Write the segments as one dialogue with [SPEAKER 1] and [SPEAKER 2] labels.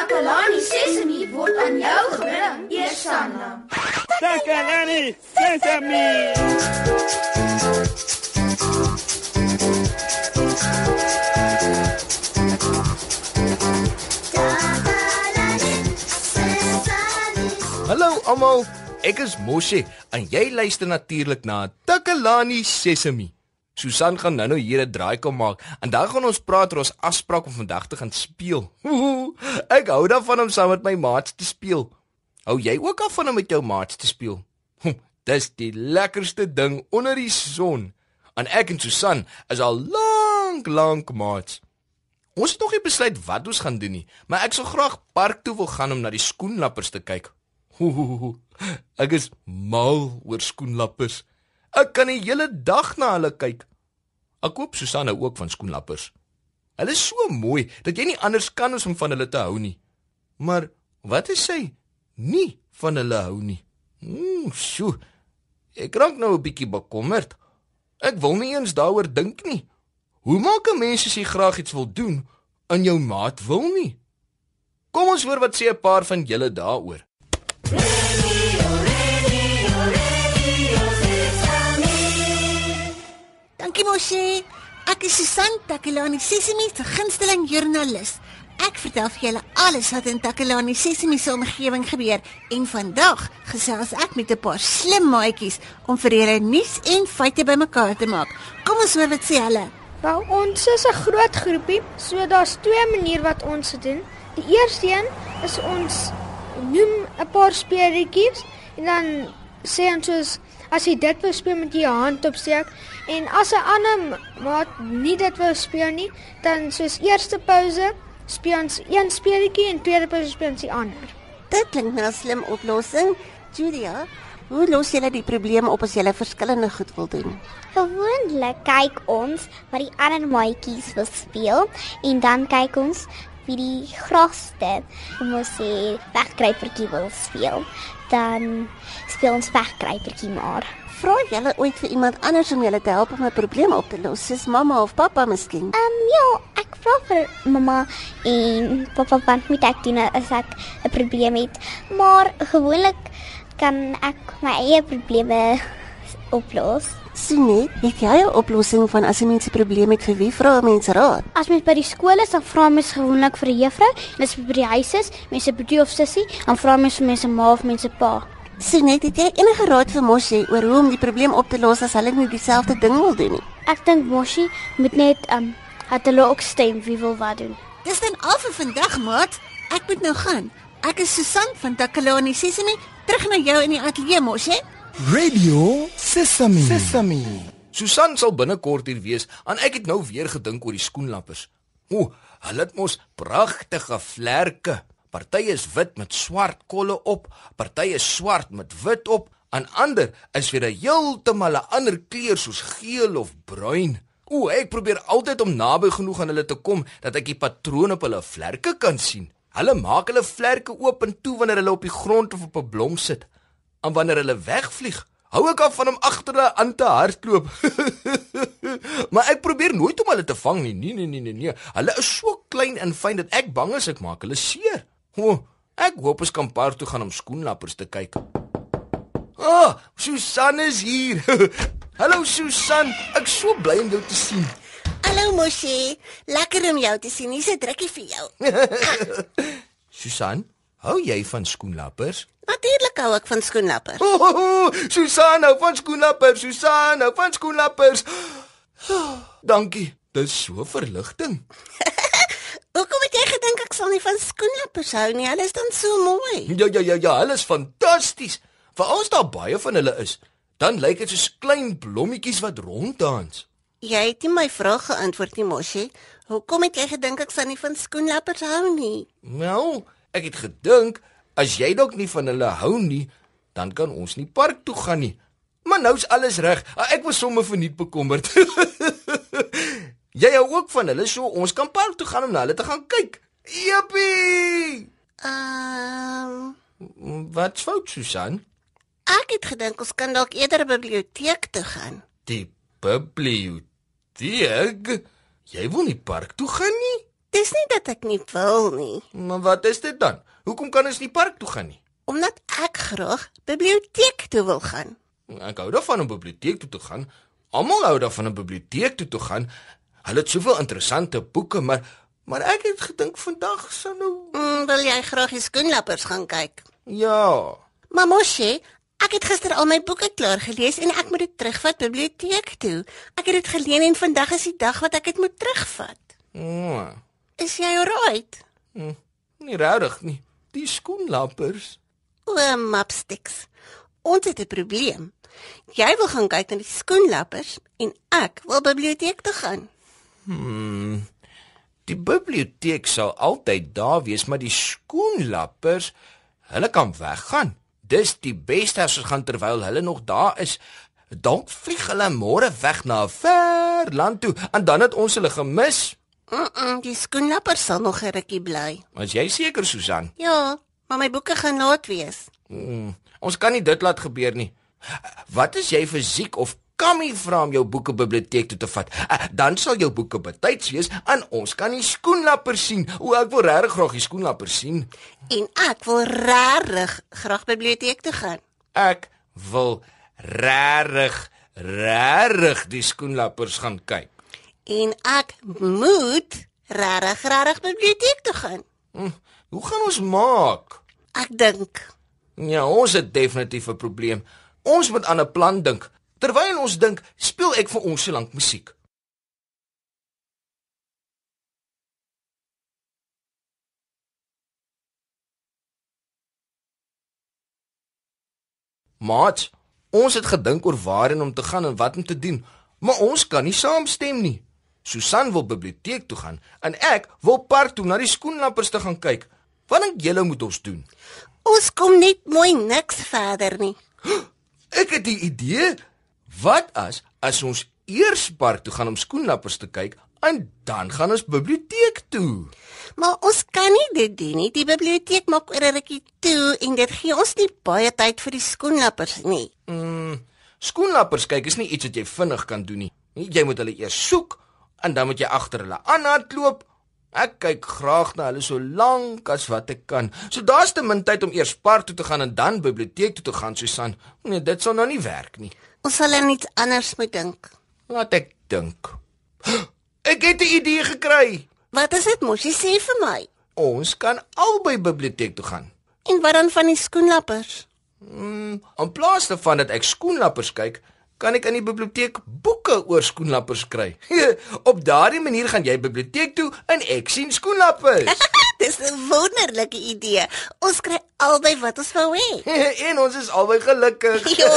[SPEAKER 1] Takalani Sesemi word aan jou gebring, Eersanna.
[SPEAKER 2] Takalani Sesame.
[SPEAKER 3] Hallo almal, ek is Moshe en jy luister natuurlik na Takalani Sesemi. Susan gaan nou-nou hier 'n draai kom maak en dan gaan ons praat oor ons afspraak om vandag te gaan speel. Ek hou daarvan om saam met my maats te speel. Hou jy ook af van om met jou maats te speel? Dis die lekkerste ding onder die son. En ek en Susan is al lank lank maats. Ons het nog nie besluit wat ons gaan doen nie, maar ek sou graag park toe wil gaan om na die skoenlappers te kyk. Ek is mal oor skoenlappers. Ek kan die hele dag na hulle kyk. Ek koop Susanna ook van skoenlappers. Hulle is so mooi dat jy nie anders kan as om van hulle te hou nie. Maar wat is sy nie van hulle hou nie? Ooh, sjoe. Ek raak nou 'n bietjie bekommerd. Ek wil nie eens daaroor dink nie. Hoe maak 'n mens as jy graag iets wil doen en jou maat wil nie? Kom ons hoor wat sê 'n paar van julle daaroor.
[SPEAKER 4] Dankie Moshe. Ek is Susan Takelani Sesimi, se gunsteling joernalis. Ek vertel vir julle alles wat in Takelani Sesimi se omgewing gebeur en vandag gesels ek met 'n paar slim maatjies om vir julle nuus en feite bymekaar te maak. Kom ons hoor wat sê hulle.
[SPEAKER 5] Wel, ons is 'n groot groepie, so daar's twee maniere wat ons dit doen. Die eerste een is ons noem 'n paar speletjies en dan sê ons soos as jy dit wil speel met jy hand opsteek en as 'n ander maat nie dit wil speel nie, dan soos eerste pouse speel ons een speletjie en tweede pouse speel ons die ander.
[SPEAKER 4] Dit klink na 'n slim oplossing. Julia, hoe los julle die probleem op as julle verskillende goed wil doen?
[SPEAKER 6] Gewoonlik kyk ons wat die ander maatjies wil speel en dan kyk ons wie die grootste kom ons sê wegkruipertjie wil speel. Dan speel ons wegkruipertjie maar.
[SPEAKER 4] Vra julle ooit vir iemand anders om julle te help om 'n probleem op te los, soos mamma of pappa miskien?
[SPEAKER 6] Ehm um, ja, ek vra vir mamma en pappa want met ek doen as ek 'n probleem het, maar gewoonlik kan ek my eie probleme oplos.
[SPEAKER 4] Sinet, het jy 'n oplossing van as 'n mens 'n probleem het vir wie vra mense raad?
[SPEAKER 5] As mens by die skool is, dan vra mens gewoonlik vir 'n juffrou, en as jy by die huis is, mense broer of sussie, dan vra mens vir mense ma of mense pa.
[SPEAKER 4] Sinet, het jy enige raad vir Moshe oor hoe om die probleem op te los as hulle nie dieselfde ding wil doen nie?
[SPEAKER 5] Ek dink Moshi moet net ehm um, het hulle ook stem wie wil wat doen.
[SPEAKER 4] Dis dan al vir vandag, maat. Ek moet nou gaan. Ek is Susan van Takalani Sesimi, terug na jou in die ateljee, Moshe.
[SPEAKER 7] Radio Sesame. Sesame.
[SPEAKER 3] Susan sal binnekort hier wees en ek het nou weer gedink oor die skoenlappers. O, hulle het mos pragtige vlerke. Party is wit met swart kolle op, party is swart met wit op, en ander is weer 'n heeltemal 'n ander kleur soos geel of bruin. O, ek probeer altyd om naby genoeg aan hulle te kom dat ek die patrone op hulle vlerke kan sien. Hulle maak hulle vlerke oop en toe wanneer hulle op die grond of op 'n blom sit. En wanneer hulle wegvlieg, hou ek af van om agter hulle aan te hardloop. maar ek probeer nooit om hulle te vang nie. Nee nee nee nee nee. Hulle is so klein en fyn dat ek bang is ek maak hulle seer. O, ek hoop ons kan park toe gaan om skoenlappers te kyk. Ah, oh, Susan is hier. Hallo Susan, ek so bly om jou te sien.
[SPEAKER 4] Hallo Moshe, lekker om jou te sien. Hier's 'n drukkie vir jou.
[SPEAKER 3] Susan, hou jy van skoenlappers?
[SPEAKER 4] Natuurlik hou ek van skoenlappers.
[SPEAKER 3] Oh, oh, oh, Susan hou van skoenlappers. Susan hou van skoenlappers. Oh, dankie. Dis so verligting.
[SPEAKER 4] Hoekom het jy gedink ek sal nie van skoenlappers hou nie? Hulle is dan so mooi.
[SPEAKER 3] Ja ja ja ja, hulle is fantasties. Veral as daar baie van hulle is, dan lyk dit soos klein blommetjies wat ronddans.
[SPEAKER 4] Jy het nie my vraag geantwoord nie, Moshe. Hoekom het jy gedink ek sal nie van skoenlappers hou nie?
[SPEAKER 3] Wel, ek het gedink as jy dalk nie van hulle hou nie, dan kan ons nie park toe gaan nie. Maar nou's alles reg. Ek was sommer verniet bekommerd. jy hou ook van hulle, so ons kan park toe gaan om na hulle te gaan kyk. Jippie!
[SPEAKER 4] Ehm, um,
[SPEAKER 3] Wat fout, Susan?
[SPEAKER 4] ek het gedink ons kan dalk eerder biblioteek toe gaan.
[SPEAKER 3] Die biblioteek? Jy wil nie park toe gaan nie?
[SPEAKER 4] Dis nie dat ek nie wil nie,
[SPEAKER 3] Maar wat is dit dan? Hoekom kan ons nie park toe gaan nie?
[SPEAKER 4] omdat ek graag biblioteek toe wil gaan.
[SPEAKER 3] Ek hou daarvan om biblioteek toe te gaan. Almal hou daarvan om biblioteek toe te gaan. Hulle het soveel interessante boeke, maar maar ek het gedink vandag sou nou
[SPEAKER 4] Mm, wil jy graag die skoenlappers gaan kyk?
[SPEAKER 3] ja.
[SPEAKER 4] Maar Moshi, ek het gister al my boeke klaar gelees en ek moet dit terugvat biblioteek toe. Ek het dit geleen en vandag is die dag wat ek dit moet terugvat.
[SPEAKER 3] Oh,
[SPEAKER 4] Is jy alright?
[SPEAKER 3] nie regtig nie. Die skoenlappers.
[SPEAKER 4] O, mapsticks. Ons het 'n probleem. Jy wil gaan kyk na die skoenlappers en ek wil biblioteek toe gaan.
[SPEAKER 3] Die biblioteek sal altyd daar wees, maar die skoenlappers, hulle kan weggaan. Dis die beste as ons gaan terwyl hulle nog daar is. Dalk vlieg hulle môre weg na 'n ver land toe en dan het ons hulle gemis.
[SPEAKER 4] Mm, -mm die skoenlappers sal nog 'n rukkie bly.
[SPEAKER 3] As jy seker Susan,
[SPEAKER 4] Ja, maar my boeke gaan laat wees.
[SPEAKER 3] mm, ons kan nie dit laat gebeur nie. Wat is jy fisiek of Kammy vra om jou boeke biblioteek toe te vat. Uh, dan sal jou boeke betyds wees en ons kan die skoenlappers sien. O, ek wil regtig graag die skoenlappers sien.
[SPEAKER 4] En ek wil regtig graag biblioteek toe gaan.
[SPEAKER 3] Ek wil regtig regtig die skoenlappers gaan kyk.
[SPEAKER 4] En ek moet regtig regtig biblioteek toe gaan.
[SPEAKER 3] Hm, hoe gaan ons maak?
[SPEAKER 4] Ek dink
[SPEAKER 3] Ja, ons het definitief 'n probleem. Ons moet aan 'n plan dink. Terwyl ons dink, speel ek vir ons so lank musiek. Maat, ons het gedink oor waarheen om te gaan en wat om te doen, maar ons kan nie saamstem nie. Susan wil biblioteek toe gaan en ek wil park toe na die skoenlappers te gaan kyk. Wat dink julle moet ons doen?
[SPEAKER 4] ons kom net mooi niks verder nie.
[SPEAKER 3] Ek het 'n idee. Wat as as ons eers park toe gaan om skoenlappers te kyk en dan gaan ons biblioteek toe?
[SPEAKER 4] Maar ons kan nie dit doen nie. Die biblioteek maak oor 'n rukkie toe en dit gee ons nie baie tyd vir die skoenlappers nie.
[SPEAKER 3] Mm, skoenlappers kyk is nie iets wat jy vinnig kan doen nie. Jy moet hulle eers soek en dan moet jy agter hulle aanhardloop. Ek kyk graag na hulle so lank as wat ek kan. So daar's te min tyd om eers park toe te gaan en dan biblioteek toe te gaan, Susan. Nee, dit sal nou nie werk nie.
[SPEAKER 4] Ons sal aan iets anders moet dink.
[SPEAKER 3] Laat ek dink. Ek het 'n idee gekry.
[SPEAKER 4] Wat is dit, Moshi? Sê vir my.
[SPEAKER 3] Ons kan albei biblioteek toe gaan.
[SPEAKER 4] En wat dan van die skoenlappers?
[SPEAKER 3] Mm, in plaas daarvan dat ek skoenlappers kyk, kan ek in die biblioteek boeke oor skoenlappers kry. Op daardie manier gaan jy biblioteek toe en ek sien skoenlappers.
[SPEAKER 4] Dis 'n wonderlike idee. Ons kry albei wat ons wou hê.
[SPEAKER 3] en ons is albei gelukkig.
[SPEAKER 4] Ja.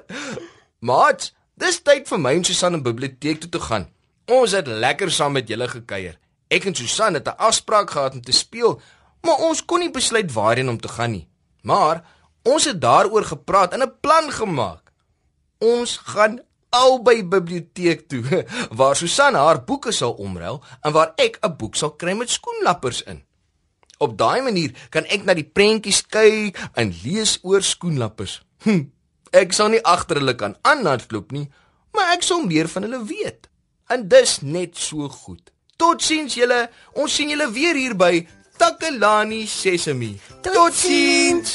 [SPEAKER 3] Maat, dis tyd vir my en Susan in biblioteek toe te gaan. Ons het lekker saam met julle gekuier. Ek en Susan het 'n afspraak gehad om te speel, maar ons kon nie besluit waarheen om te gaan nie. Maar ons het daaroor gepraat en 'n plan gemaak. Ons gaan albei biblioteek toe waar Susan haar boeke sal omruil en waar ek 'n boek sal kry met skoenlappers in. Op daai manier kan ek na die prentjies kyk en lees oor skoenlappers. Hm, ek sal nie agter hulle kan aanhardloop nie, maar ek sal meer van hulle weet. En dis net so goed. Totsiens julle. Ons sien julle weer hier by Takelani Sesemi. Totsiens.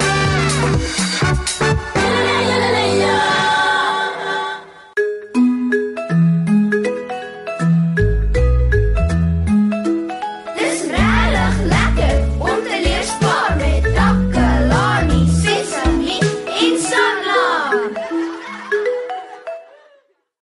[SPEAKER 1] Thank you.